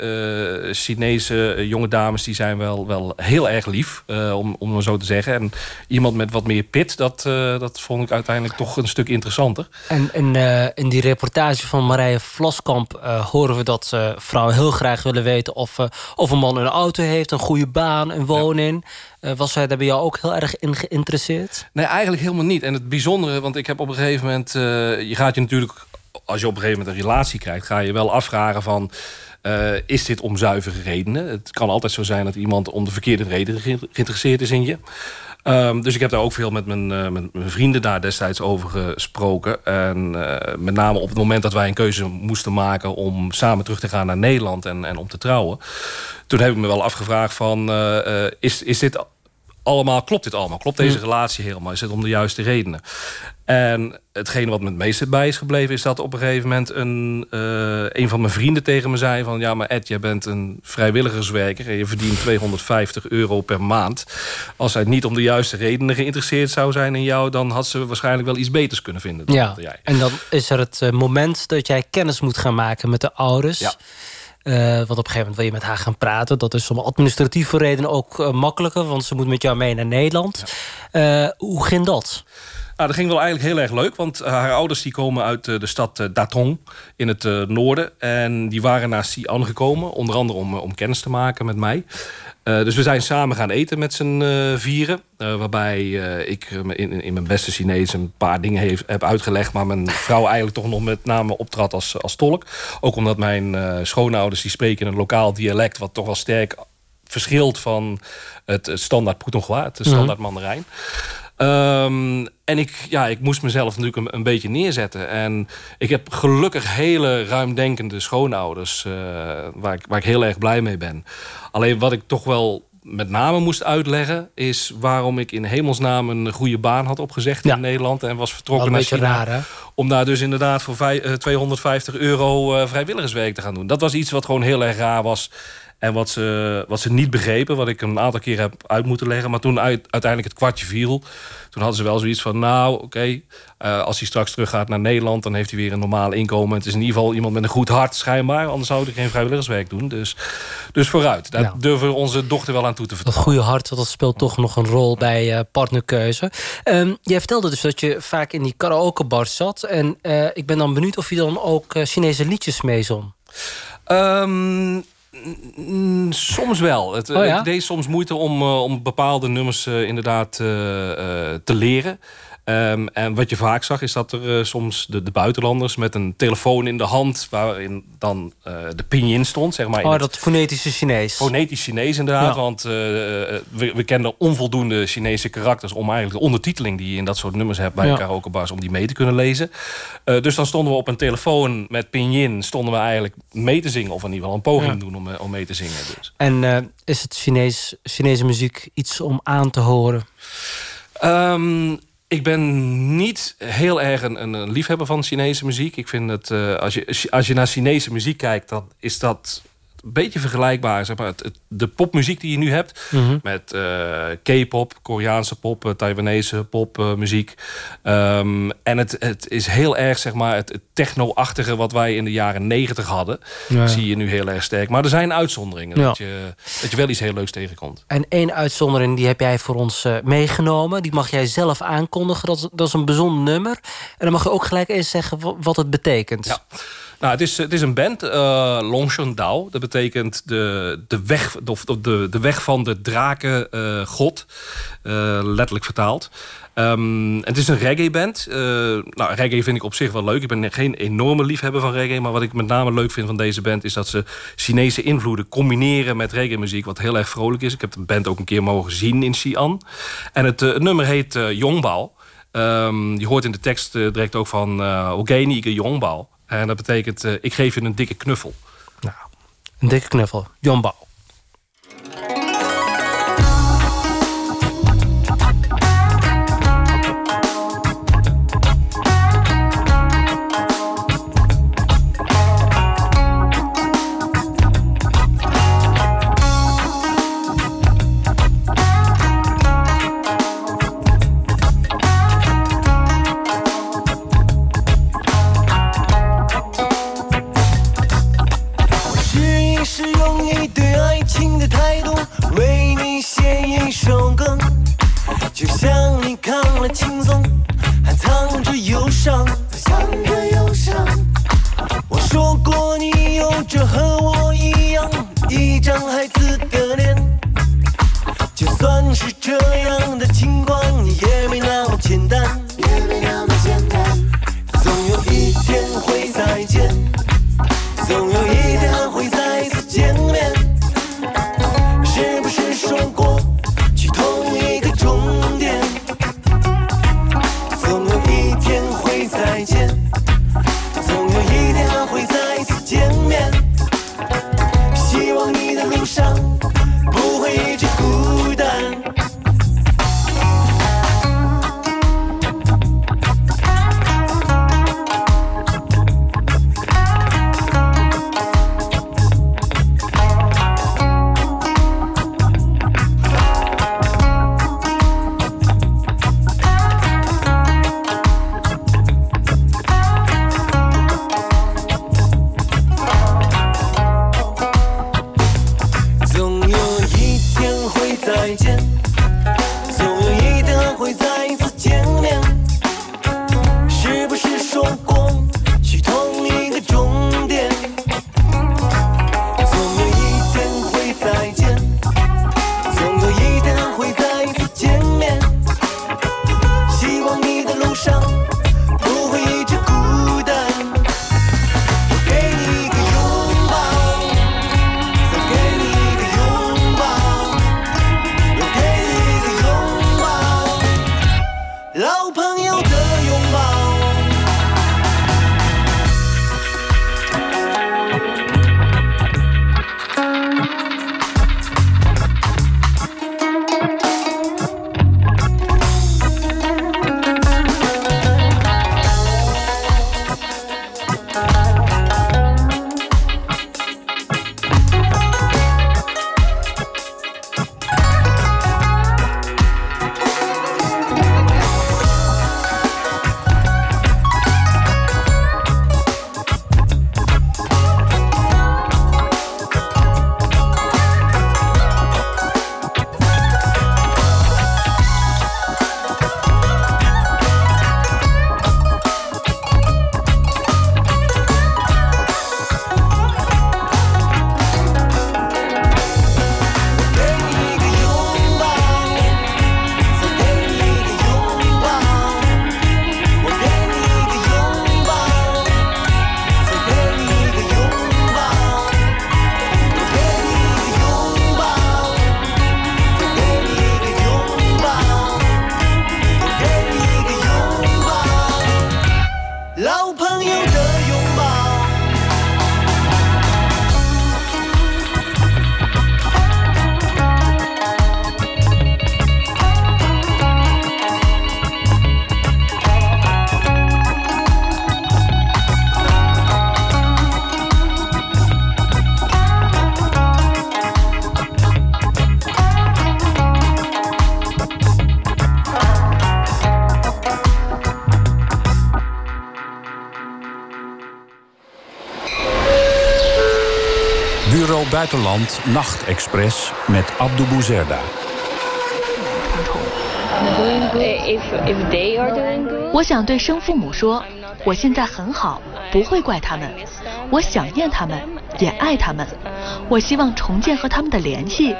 eh, Chinese eh, jonge dames die zijn wel, wel heel erg lief, eh, om, om zo te zeggen. En iemand met wat meer pit, dat, dat vond ik uiteindelijk toch een stuk interessanter. En, en eh, in die reportage van Marije Vlaskamp horen we dat vrouwen heel graag willen weten of, of een man een auto heeft, een goede baan, een woning. Was zij daar bij jou ook heel erg in geïnteresseerd? Nee, eigenlijk helemaal niet. En het bijzondere, want ik heb op een gegeven moment... je gaat je natuurlijk, als je op een gegeven moment een relatie krijgt... ga je wel afvragen van... eh, is dit om zuivere redenen? Het kan altijd zo zijn dat iemand om de verkeerde reden ge- geïnteresseerd is in je. Ehm, dus ik heb daar ook veel met mijn, eh, mijn vrienden daar destijds over gesproken. En eh, met name op het moment dat wij een keuze moesten maken... om samen terug te gaan naar Nederland en, en om te trouwen... toen heb ik me wel afgevraagd van... is, is dit allemaal, klopt dit allemaal? Klopt deze Mm. relatie helemaal? Is het om de juiste redenen? En hetgene wat me het meeste bij is gebleven... is dat op een gegeven moment een, eh, een van mijn vrienden tegen me zei... van ja, maar Ed, jij bent een vrijwilligerswerker... en je verdient 250 euro per maand. Als zij niet om de juiste redenen geïnteresseerd zou zijn in jou... dan had ze waarschijnlijk wel iets beters kunnen vinden dan Ja, jij. en dan is er het eh, moment dat jij kennis moet gaan maken met de ouders. Ja. Eh, want op een gegeven moment wil je met haar gaan praten. Dat is om administratieve redenen ook eh, makkelijker, want ze moet met jou mee naar Nederland. Eh, hoe ging dat? Nou, dat ging wel eigenlijk heel erg leuk. Want haar ouders die komen uit de stad Datong in het noorden. En die waren naar Xi'an gekomen. Onder andere om, om kennis te maken met mij. Eh, dus we zijn samen gaan eten met z'n eh, vieren. Eh, waarbij ik in, in mijn beste Chinees een paar dingen heeft, heb uitgelegd. Maar mijn vrouw eigenlijk toch nog met name optrad als, als tolk. Ook omdat mijn schoonouders die spreken in een lokaal dialect... wat toch wel sterk verschilt van het, standaard Putonghua, het Mhm. standaard Mandarijn. Ehm, en ik, ja, ik moest mezelf natuurlijk een, een beetje neerzetten. En ik heb gelukkig hele ruimdenkende schoonouders... eh, waar, ik, waar ik heel erg blij mee ben. Alleen wat ik toch wel met name moest uitleggen... is waarom ik in hemelsnaam een goede baan had opgezegd Ja. in Nederland... en was vertrokken naar China. raar, hè? Om daar dus inderdaad voor vij- eh, 250 euro eh, vrijwilligerswerk te gaan doen. Dat was iets wat gewoon heel erg raar was. En wat ze, wat ze niet begrepen, wat ik een aantal keer heb uit moeten leggen. Maar toen uit- uiteindelijk het kwartje viel, toen hadden ze wel zoiets van... nou, oké, eh, als hij straks teruggaat naar Nederland... dan heeft hij weer een normaal inkomen. Het is in ieder geval iemand met een goed hart, schijnbaar. Anders zou hij geen vrijwilligerswerk doen. Dus, dus vooruit. Daar Ja. durven we onze dochter wel aan toe te Dat vertrouwen. goede hart, dat speelt toch nog een rol bij eh, partnerkeuze. Ehm, jij vertelde dus dat je vaak in die karaokebar zat. En eh, ik ben dan benieuwd of je dan ook Chinese liedjes meezong. Mm, soms wel. Het, Oh ja? Ik deed soms moeite om, eh, om bepaalde nummers eh, inderdaad eh, te leren. Ehm, en wat je vaak zag is dat er eh, soms de, de buitenlanders met een telefoon in de hand... waarin dan eh, de pinyin stond, zeg maar. Oh, dat fonetische Chinees. Fonetisch Chinees inderdaad, Ja. want eh, we, we kenden onvoldoende Chinese karakters... om eigenlijk de ondertiteling die je in dat soort nummers hebt bij Ja. karaokebars... om die mee te kunnen lezen. Dus dan stonden we op een telefoon met pinyin... stonden we eigenlijk mee te zingen, of in ieder geval een poging Ja. doen om, om mee te zingen. Dus. En is het Chinees, Chinese muziek iets om aan te horen? Ehm, ik ben niet heel erg een, een, liefhebber van Chinese muziek. Ik vind dat eh, als, je, als je naar Chinese muziek kijkt, dan is dat een beetje vergelijkbaar. Zeg maar, het, het- de popmuziek die je nu hebt, Mhm. met eh, K-pop, Koreaanse pop, eh, Taiwanese popmuziek. Ehm, en het, het is heel erg zeg maar, het, het techno-achtige wat wij in de jaren negentig hadden. Ja. Zie je nu heel erg sterk. Maar er zijn uitzonderingen. Ja. Dat, je, dat je wel iets heel leuks tegenkomt. En één uitzondering die heb jij voor ons eh, meegenomen. Die mag jij zelf aankondigen. Dat, is- dat is een bijzonder nummer. En dan mag je ook gelijk eens zeggen wa- wat het betekent. Ja. Nou, het is, is een band, eh Longshan Dao. Dat betekent de, de, weg, of de, de weg van de drakengod. eh letterlijk vertaald. Ehm, het is een reggae-band. Eh, nou, reggae vind ik op zich wel leuk. Ik ben geen enorme liefhebber van reggae. Maar wat ik met name leuk vind van deze band... is dat ze Chinese invloeden combineren met reggae-muziek... wat heel erg vrolijk is. Ik heb de band ook een keer mogen zien in Xi'an. En het, eh, nummer heet eh Yongbao. Ehm, je hoort in de tekst eh, direct ook van... Uh, Ogenige Yongbao. En dat betekent, eh, ik geef je een dikke knuffel. Een dikke knuffel. Jonbouw. 方，Buitenland Nachtexpress met Abdou Bouzerda. If if they are doing good，我想对生父母说，我现在很好，不会怪他们。我想念他们，也爱他们。我希望重建和他们的联系。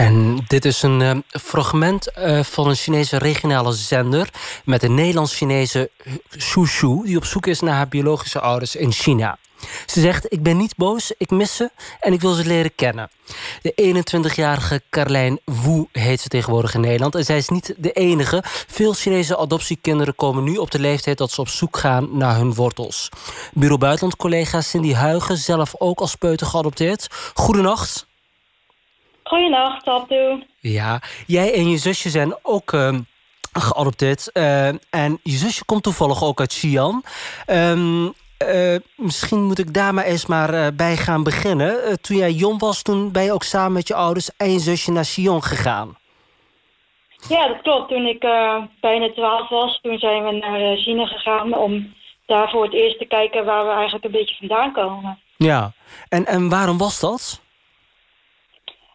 En dit is een eh, fragment eh, van een Chinese regionale zender... met een Nederlands-Chinese Shushu... die op zoek is naar haar biologische ouders in China. Ze zegt, ik ben niet boos, ik mis ze en ik wil ze leren kennen. De 21-jarige Carlijn Wu heet ze tegenwoordig in Nederland... en zij is niet de enige. Veel Chinese adoptiekinderen komen nu op de leeftijd... dat ze op zoek gaan naar hun wortels. Bureau Buitenland-collega Cindy Huigen, zelf ook als peuter geadopteerd. Goedenacht. Goedenacht, Abdu. Ja, jij en je zusje zijn ook ehm, geadopteerd. eh, en je zusje komt toevallig ook uit Xi'an. Ehm, eh, misschien moet ik daar maar eens maar eh, bij gaan beginnen. Toen jij jong was, toen ben je ook samen met je ouders en je zusje naar Xi'an gegaan. Ja, dat klopt. Toen ik bijna 12 was, toen zijn we naar China gegaan om daar voor het eerst te kijken waar we eigenlijk een beetje vandaan komen. Ja, en, en waarom was dat?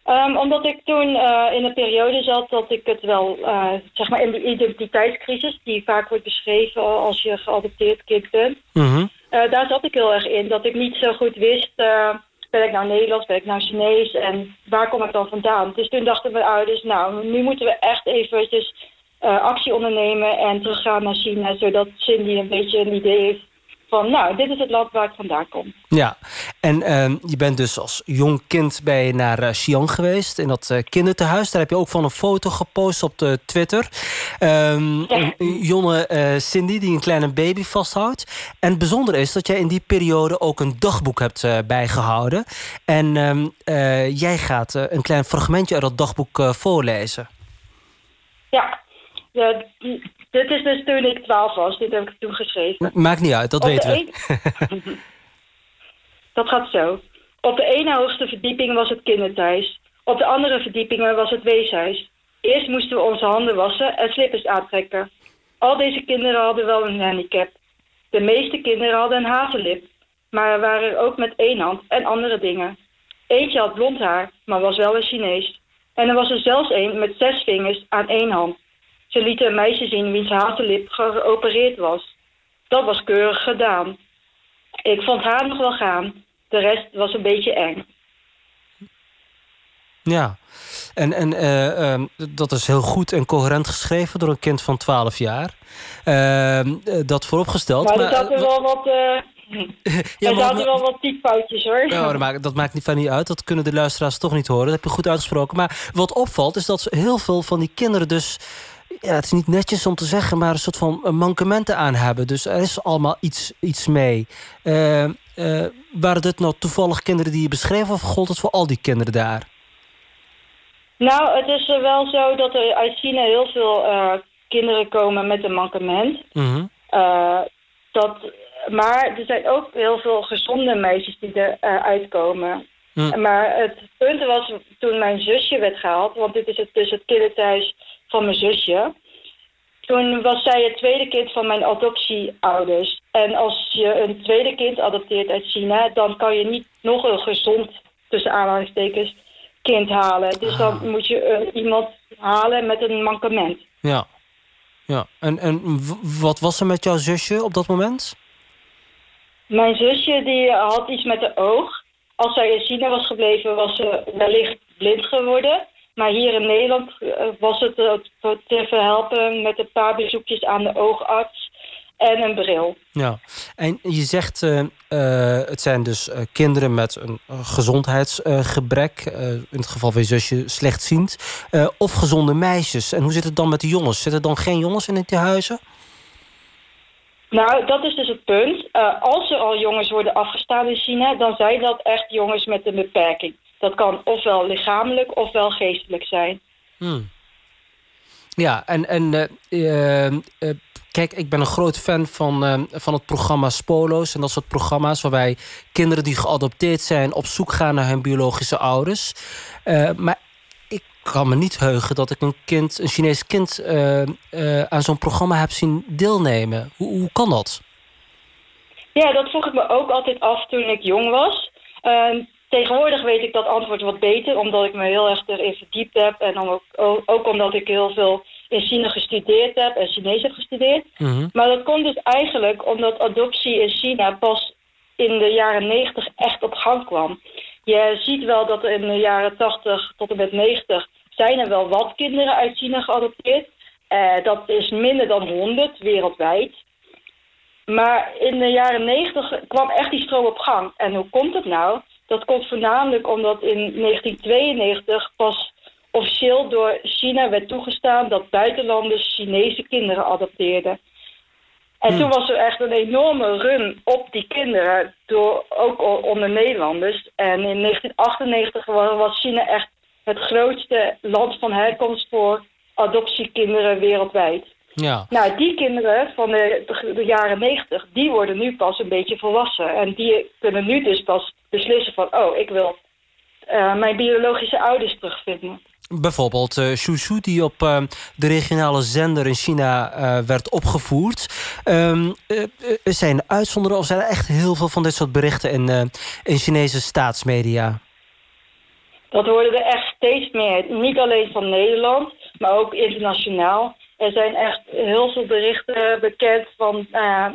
Ehm, omdat ik toen eh, in een periode zat dat ik het wel, eh, zeg maar in die identiteitscrisis, die vaak wordt beschreven als je geadopteerd kind bent, Mhm. eh, daar zat ik heel erg in. Dat ik niet zo goed wist, ben ik nou Nederlands, ben ik nou Chinees en waar kom ik dan vandaan? Dus toen dachten mijn ouders, nou, nu moeten we echt eventjes actie ondernemen en teruggaan naar China, zodat Cindy een beetje een idee heeft van, nou, dit is het land waar ik vandaan kom. Ja, en ehm, je bent dus als jong kind bij je naar eh, Xi'an geweest, in dat eh, kindertehuis. Daar heb je ook van een foto gepost op de Twitter. Ehm, een, een jonge eh, Cindy die een kleine baby vasthoudt. En het bijzondere is dat jij in die periode ook een dagboek hebt eh, bijgehouden. En ehm, eh, jij gaat eh, een klein fragmentje uit dat dagboek eh, voorlezen. Ja, ja, dit is dus toen ik 12 was. Dit heb ik toen geschreven. Maakt niet uit, dat Op weten we. Dat gaat zo. Op de ene hoogste verdieping was het kinderthuis. Op de andere verdiepingen was het weeshuis. Eerst moesten we onze handen wassen en slippers aantrekken. Al deze kinderen hadden wel een handicap. De meeste kinderen hadden een hazenlip. Maar er waren er ook met één hand en andere dingen. Eentje had blond haar, maar was wel een Chinees. En er was er zelfs een met zes vingers aan één hand. Ze lieten een meisje zien wiens hazenlip geopereerd was. Dat was keurig gedaan. Ik vond haar nog wel gaan. De rest was een beetje eng. Ja, en, en eh, ehm, dat is heel goed en coherent geschreven door een kind van 12 jaar. Ehm, eh, dat vooropgesteld. Maar er maar- zaten wel wat... eh Ja, er zaten wel wat typfoutjes hoor. Dat, maakt, dat maakt niet van niet uit. Dat kunnen de luisteraars toch niet horen. Dat heb je goed uitgesproken. Maar wat opvalt is dat heel veel van die kinderen dus... Ja, het is niet netjes om te zeggen, maar een soort van eh, mankementen aan hebben. Dus er is allemaal iets, iets mee. Eh, eh, waren dit nou toevallig kinderen die je beschreef... of gold het voor al die kinderen daar? Nou, het is wel zo dat er uit China heel veel kinderen komen met een mankement. Mhm. Dat, maar er zijn ook heel veel gezonde meisjes die eruit uitkomen. Hm. Maar het punt was toen mijn zusje werd gehaald, want dit is het, dus het kinderthuis van mijn zusje. Toen was zij het tweede kind van mijn adoptieouders. En als je een tweede kind adopteert uit China, dan kan je niet nog een gezond, tussen aanhalingstekens, kind halen. Dus dan moet je eh, iemand halen met een mankement. Ja. ja. En, en wat was er met jouw zusje op dat moment? Mijn zusje die had iets met de oog. Als zij in China was gebleven, was ze wellicht blind geworden. Maar hier in Nederland eh, was het eh, te te verhelpen met een paar bezoekjes aan de oogarts en een bril. Ja, en je zegt, eh, het zijn dus kinderen met een gezondheidsgebrek. in het geval van je zusje slechtziend. of gezonde meisjes. En hoe zit het dan met de jongens? Zitten er dan geen jongens in die huizen? Nou, dat is dus het punt. Als er al jongens worden afgestaan in China, dan zijn dat echt jongens met een beperking. Dat kan ofwel lichamelijk ofwel geestelijk zijn. Hmm. Ja, en, en eh, eh, eh, kijk, ik ben een groot fan van, van het programma Spolo's en dat soort programma's waarbij kinderen die geadopteerd zijn op zoek gaan naar hun biologische ouders. Maar ik kan me niet heugen dat ik een kind, een Chinees kind, aan zo'n programma heb zien deelnemen. Hoe, hoe kan dat? Ja, dat vroeg ik me ook altijd af toen ik jong was. Tegenwoordig weet ik dat antwoord wat beter, omdat ik me heel erg erin verdiept heb. En dan ook, ook, omdat ik heel veel in China gestudeerd heb en Chinees heb gestudeerd. Maar dat komt dus eigenlijk omdat adoptie in China pas in de jaren 90 echt op gang kwam. Je ziet wel dat er in de jaren 80 tot en met 90 zijn er wel wat kinderen uit China geadopteerd. Eh, dat is minder dan 100 wereldwijd. Maar in de jaren 90 kwam echt die stroom op gang. En hoe komt het nou? Dat komt voornamelijk omdat in 1992 pas officieel door China werd toegestaan dat buitenlanders Chinese kinderen adopteerden. En Hmm. toen was er echt een enorme run op die kinderen, door, ook onder Nederlanders. En in 1998 wa- was China echt het grootste land van herkomst voor adoptiekinderen wereldwijd. Ja. Nou, die kinderen van de, de, jaren 90, die worden nu pas een beetje volwassen. En die kunnen nu dus pas beslissen van, oh, ik wil eh, mijn biologische ouders terugvinden. Bijvoorbeeld eh Shushu, die op eh, de regionale zender in China werd opgevoerd. Eh, zijn er uitzonderen of zijn er echt heel veel van dit soort berichten in, in Chinese staatsmedia? Dat worden er echt steeds meer. Niet alleen van Nederland, maar ook internationaal. Er zijn echt heel veel berichten bekend van eh,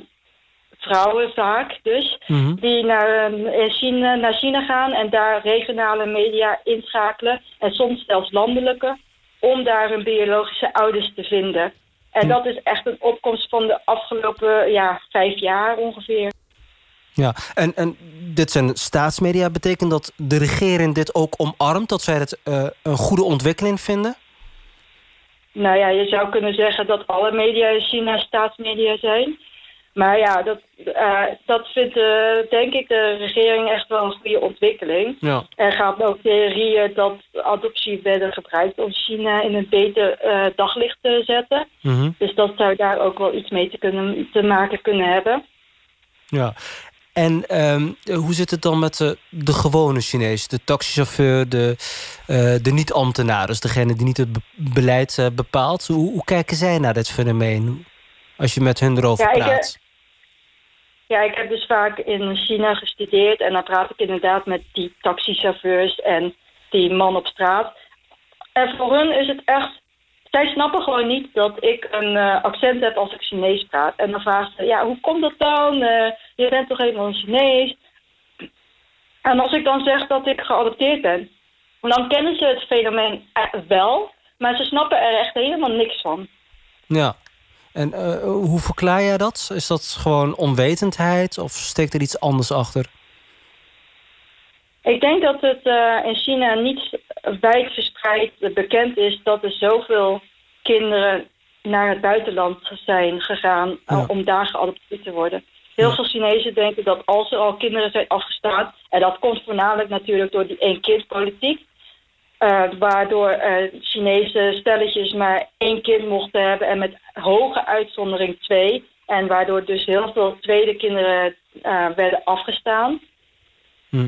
vrouwen vaak dus. Mhm. Die naar, eh, China, naar China gaan en daar regionale media inschakelen. En soms zelfs landelijke. Om daar hun biologische ouders te vinden. En dat is echt een opkomst van de afgelopen ja, vijf jaar ongeveer. Ja, en, en dit zijn staatsmedia. Betekent dat de regering dit ook omarmt? Dat zij het eh, een goede ontwikkeling vinden? Nou ja, je zou kunnen zeggen dat alle media in China staatsmedia zijn. Maar ja, dat, eh, dat vindt eh, denk ik de regering echt wel een goede ontwikkeling. Ja. Er gaat ook theorieën dat adoptie werden gebruikt om China in een beter eh, daglicht te zetten. Mhm. Dus dat zou daar ook wel iets mee te, kunnen, te maken kunnen hebben. Ja. En ehm, hoe zit het dan met de, de gewone Chinees? De taxichauffeur, de, eh, de niet-ambtenaar, dus degene die niet het be- beleid eh, bepaalt. Hoe, hoe kijken zij naar dit fenomeen? Als je met hun erover Ja, ik, eh, praat. Ja, ik heb dus vaak in China gestudeerd en dan praat ik inderdaad met die taxichauffeurs en die man op straat. En voor hun is het echt, zij snappen gewoon niet dat ik een eh, accent heb als ik Chinees praat. En dan vragen ze, ja, hoe komt dat dan? Eh, je bent toch helemaal Chinees? En als ik dan zeg dat ik geadopteerd ben, dan kennen ze het fenomeen eh, wel, maar ze snappen er echt helemaal niks van. Ja. En hoe verklaar jij dat? Is dat gewoon onwetendheid of steekt er iets anders achter? Ik denk dat het in China niet wijdverspreid bekend is dat er zoveel kinderen naar het buitenland zijn gegaan eh, om daar geadopteerd te worden. Heel veel Chinezen denken dat als er al kinderen zijn afgestaan, en dat komt voornamelijk natuurlijk door die één-kind-politiek, eh, waardoor eh, Chinese stelletjes maar één kind mochten hebben en met hoge uitzondering twee. En waardoor dus heel veel tweede kinderen werden afgestaan. Hm.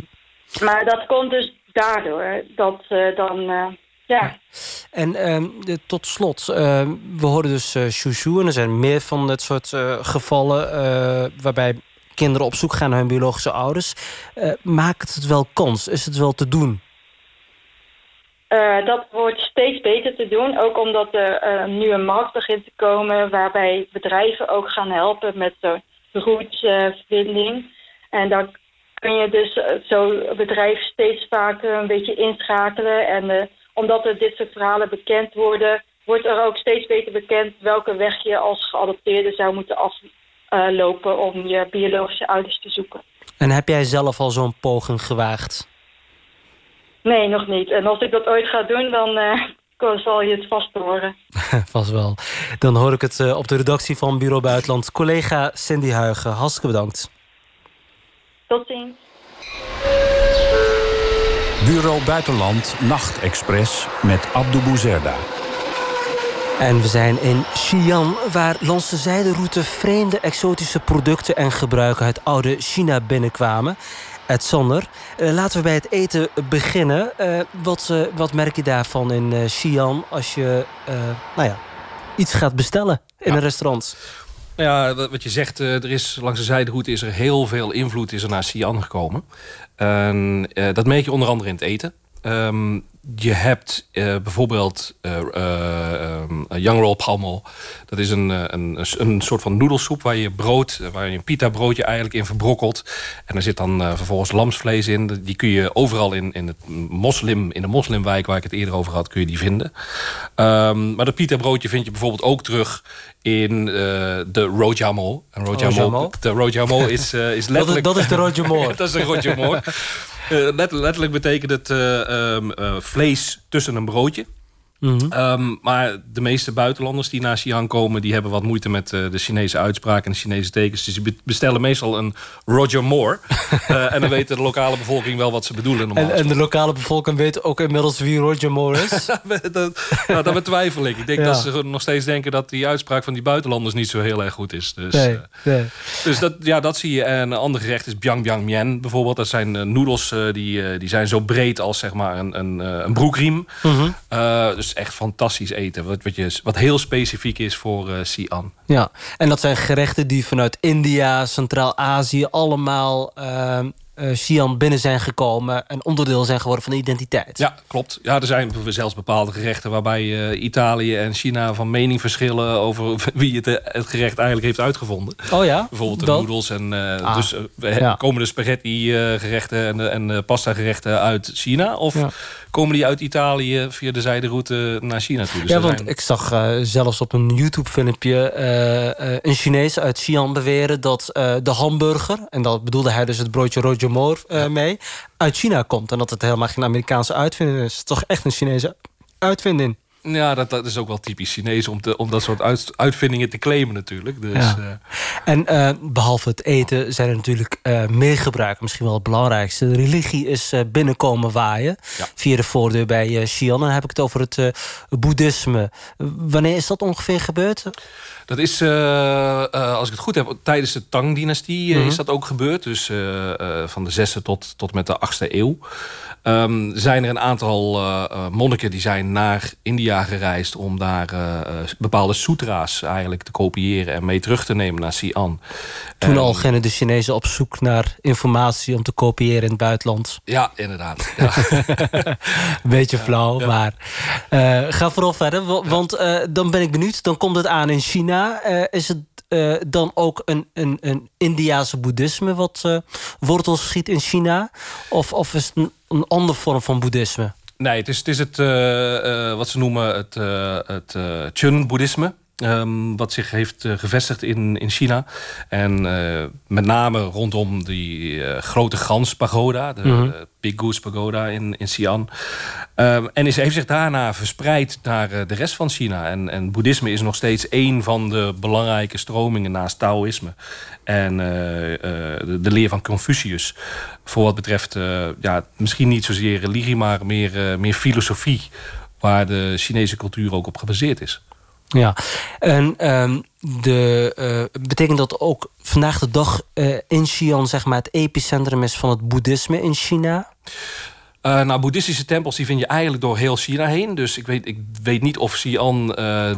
Maar dat komt dus daardoor dat eh, dan, eh, ja. En ehm, de- tot slot, ehm, we horen dus eh Shushu en er zijn meer van dit soort gevallen waarbij kinderen op zoek gaan naar hun biologische ouders. Maakt het wel kans? Is het wel te doen? Dat wordt steeds beter te doen, ook omdat er eh, nu een markt begint te komen waarbij bedrijven ook gaan helpen met de roetsvinding. en dan kun je dus eh, zo'n bedrijf steeds vaker een beetje inschakelen. En eh, omdat er dit soort verhalen bekend worden, wordt er ook steeds beter bekend welke weg je als geadopteerde zou moeten aflopen om je biologische ouders te zoeken. En heb jij zelf al zo'n poging gewaagd? Nee, nog niet. En als ik dat ooit ga doen, dan eh, zal je het vast horen. Vast wel. Dan hoor ik het eh, op de redactie van Bureau Buitenland. Collega Cindy Huigen, hartstikke bedankt. Tot ziens. Bureau Buitenland Nachtexpress met Abdou Bouzerda. En we zijn in Xi'an, waar langs de zijderoute vreemde exotische producten en gebruiken uit oude China binnenkwamen. Ed Sander, eh, laten we bij het eten beginnen. Eh, wat, eh, wat merk je daarvan in eh Xi'an als je eh, nou ja, iets gaat bestellen in een restaurant? Ja, wat je zegt, eh, er is langs de zijderoute is er heel veel invloed is er naar Xi'an gekomen. En, eh, dat merk je onder andere in het eten. Ehm, je hebt eh, bijvoorbeeld eh, ehm, Young Roll Palmo. Dat is een, een, een soort van noedelsoep waar je brood, waar je een pita broodje eigenlijk in verbrokkelt. En daar zit dan vervolgens lamsvlees in. Die kun je overal in, in, het moslim, in de moslimwijk waar ik het eerder over had, kun je die vinden. Ehm, maar dat pita broodje vind je bijvoorbeeld ook terug in de rojamo. En Rojamo? rojamo, de rojamo is, is letterlijk... dat is de rojamo. dat is de rojamo. Eh, let- letterlijk betekent het eh, ehm, eh, vlees tussen een broodje. Mhm. Ehm, maar de meeste buitenlanders die naar Xi'an komen... die hebben wat moeite met eh, de Chinese uitspraak en de Chinese tekens. Dus die be- bestellen meestal een Roger Moore. Eh, en dan weet de lokale bevolking wel wat ze bedoelen. En, en de lokale bevolking weet ook inmiddels wie Roger Moore is. dat, nou, dat betwijfel ik. Ik denk Ja. dat ze nog steeds denken dat die uitspraak van die buitenlanders niet zo heel erg goed is. Dus, Nee, eh, nee. dus dat, ja, dat zie je. En een ander gerecht is Biang Biang Mien bijvoorbeeld. Dat zijn noedels die, die zijn zo breed als zeg maar een, een, een broekriem. Mhm. Dus echt fantastisch eten. Wat, wat, je, wat heel specifiek is voor Xi'an. Ja, en dat zijn gerechten die vanuit India, Centraal-Azië allemaal Xi'an binnen zijn gekomen... en onderdeel zijn geworden van de identiteit. Ja, klopt. Ja, er zijn zelfs bepaalde gerechten waarbij Italië en China van mening verschillen over wie het, het gerecht eigenlijk heeft uitgevonden. Oh ja? Bijvoorbeeld de Dat? noedels en Ah, dus we- ja. komen de spaghetti gerechten en, de- en pasta gerechten uit China of Ja. Komen die uit Italië via de zijderoute naar China toe? Dus ja, want zijn- ik zag eh, zelfs op een YouTube-filmpje eh, eh, een Chinees uit Xi'an beweren dat de hamburger, en dat bedoelde hij dus het broodje Roger Moore mee, uit China komt. En dat het helemaal geen Amerikaanse uitvinding is. Het is toch echt een Chinese uitvinding. Ja, dat, dat is ook wel typisch Chinees om, te, om dat soort uit- uitvindingen te claimen natuurlijk. Dus, Ja. eh, En eh, behalve het eten zijn er natuurlijk meer gebruiken. Misschien wel het belangrijkste. De religie is binnenkomen waaien. Via de voordeur bij eh Xi'an. Dan heb ik het over het boeddhisme. Wanneer is dat ongeveer gebeurd? Dat is, als ik het goed heb, tijdens de Tang-dynastie Mhm. is dat ook gebeurd. Dus van de zesde tot, tot met de achtste eeuw. Ehm, zijn er een aantal monniken die zijn naar India gereisd... om daar eh, eh, bepaalde sutra's eigenlijk te kopiëren... en mee terug te nemen naar Xi'an. Toen En- al gingen de Chinezen op zoek naar informatie om te kopiëren in het buitenland. Ja, inderdaad. Ja. Beetje flauw, maar eh, ga vooral verder. wa- Want dan ben ik benieuwd. Dan komt het aan in China. Is het dan ook een, een, een Indiase boeddhisme wat wortels schiet in China? Of, of is het een, een andere vorm van boeddhisme? Nee, het is, het, is het eh, eh, wat ze noemen het, eh het Chun-boeddhisme. Ehm, wat zich heeft eh, gevestigd in, in China. En eh, met name rondom die eh, grote gans-pagoda. De Mhm. eh, Big Goose Pagoda in, in Xi'an. Ehm, en is, heeft zich daarna verspreid naar de rest van China. En, en boeddhisme is nog steeds één van de belangrijke stromingen naast Taoïsme. En de, de leer van Confucius. Voor wat betreft, ja, misschien niet zozeer religie, maar meer, meer filosofie. Waar de Chinese cultuur ook op gebaseerd is. Ja, en ehm, de, eh, betekent dat ook vandaag de dag eh, in Xi'an zeg maar, het epicentrum is van het boeddhisme in China? Eh, nou, boeddhistische tempels die vind je eigenlijk door heel China heen. Dus ik weet, ik weet niet of Xi'an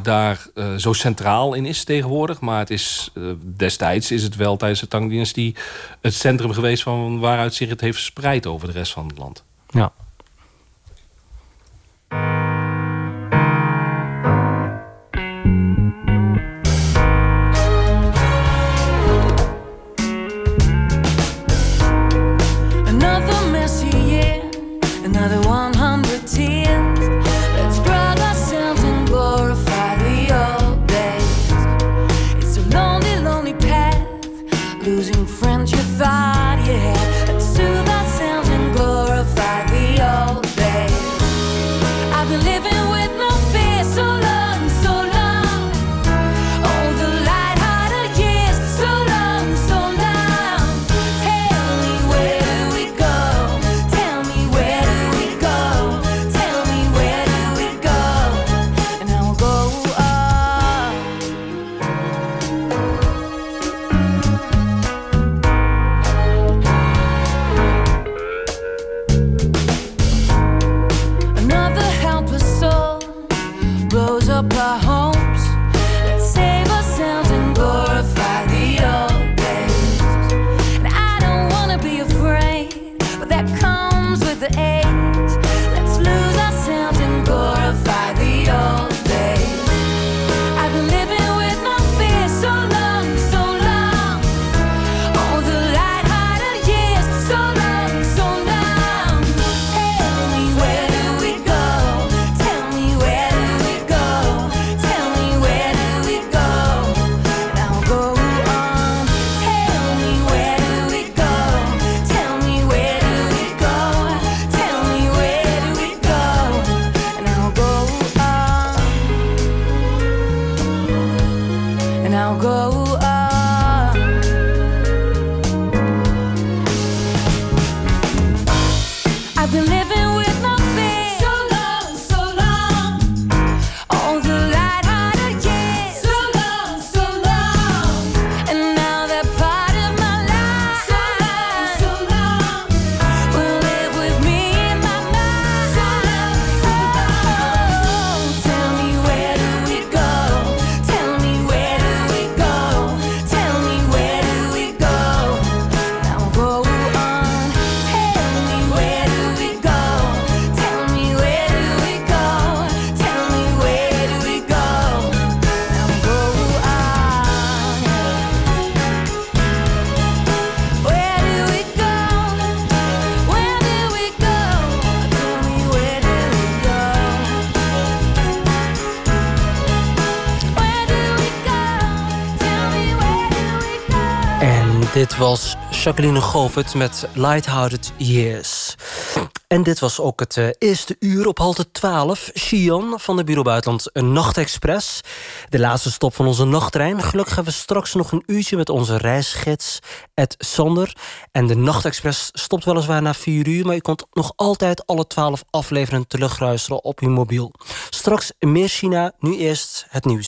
daar zo centraal in is tegenwoordig. Maar het is, destijds is het wel tijdens de Tang-dynastie... het centrum geweest van waaruit zich het heeft verspreid over de rest van het land. Ja. Was Jacqueline Govert met Lighthearted Years. En dit was ook het eh, eerste uur op halte 12. Xian van de Bureau Buitenland, een nachtexpress. De laatste stop van onze nachttrein. Gelukkig hebben we straks nog een uurtje met onze reisgids Ed Sander. En de nachtexpress stopt weliswaar na 4 uur... maar je kunt nog altijd alle 12 afleveringen terugluisteren op uw mobiel. Straks meer China, nu eerst het nieuws.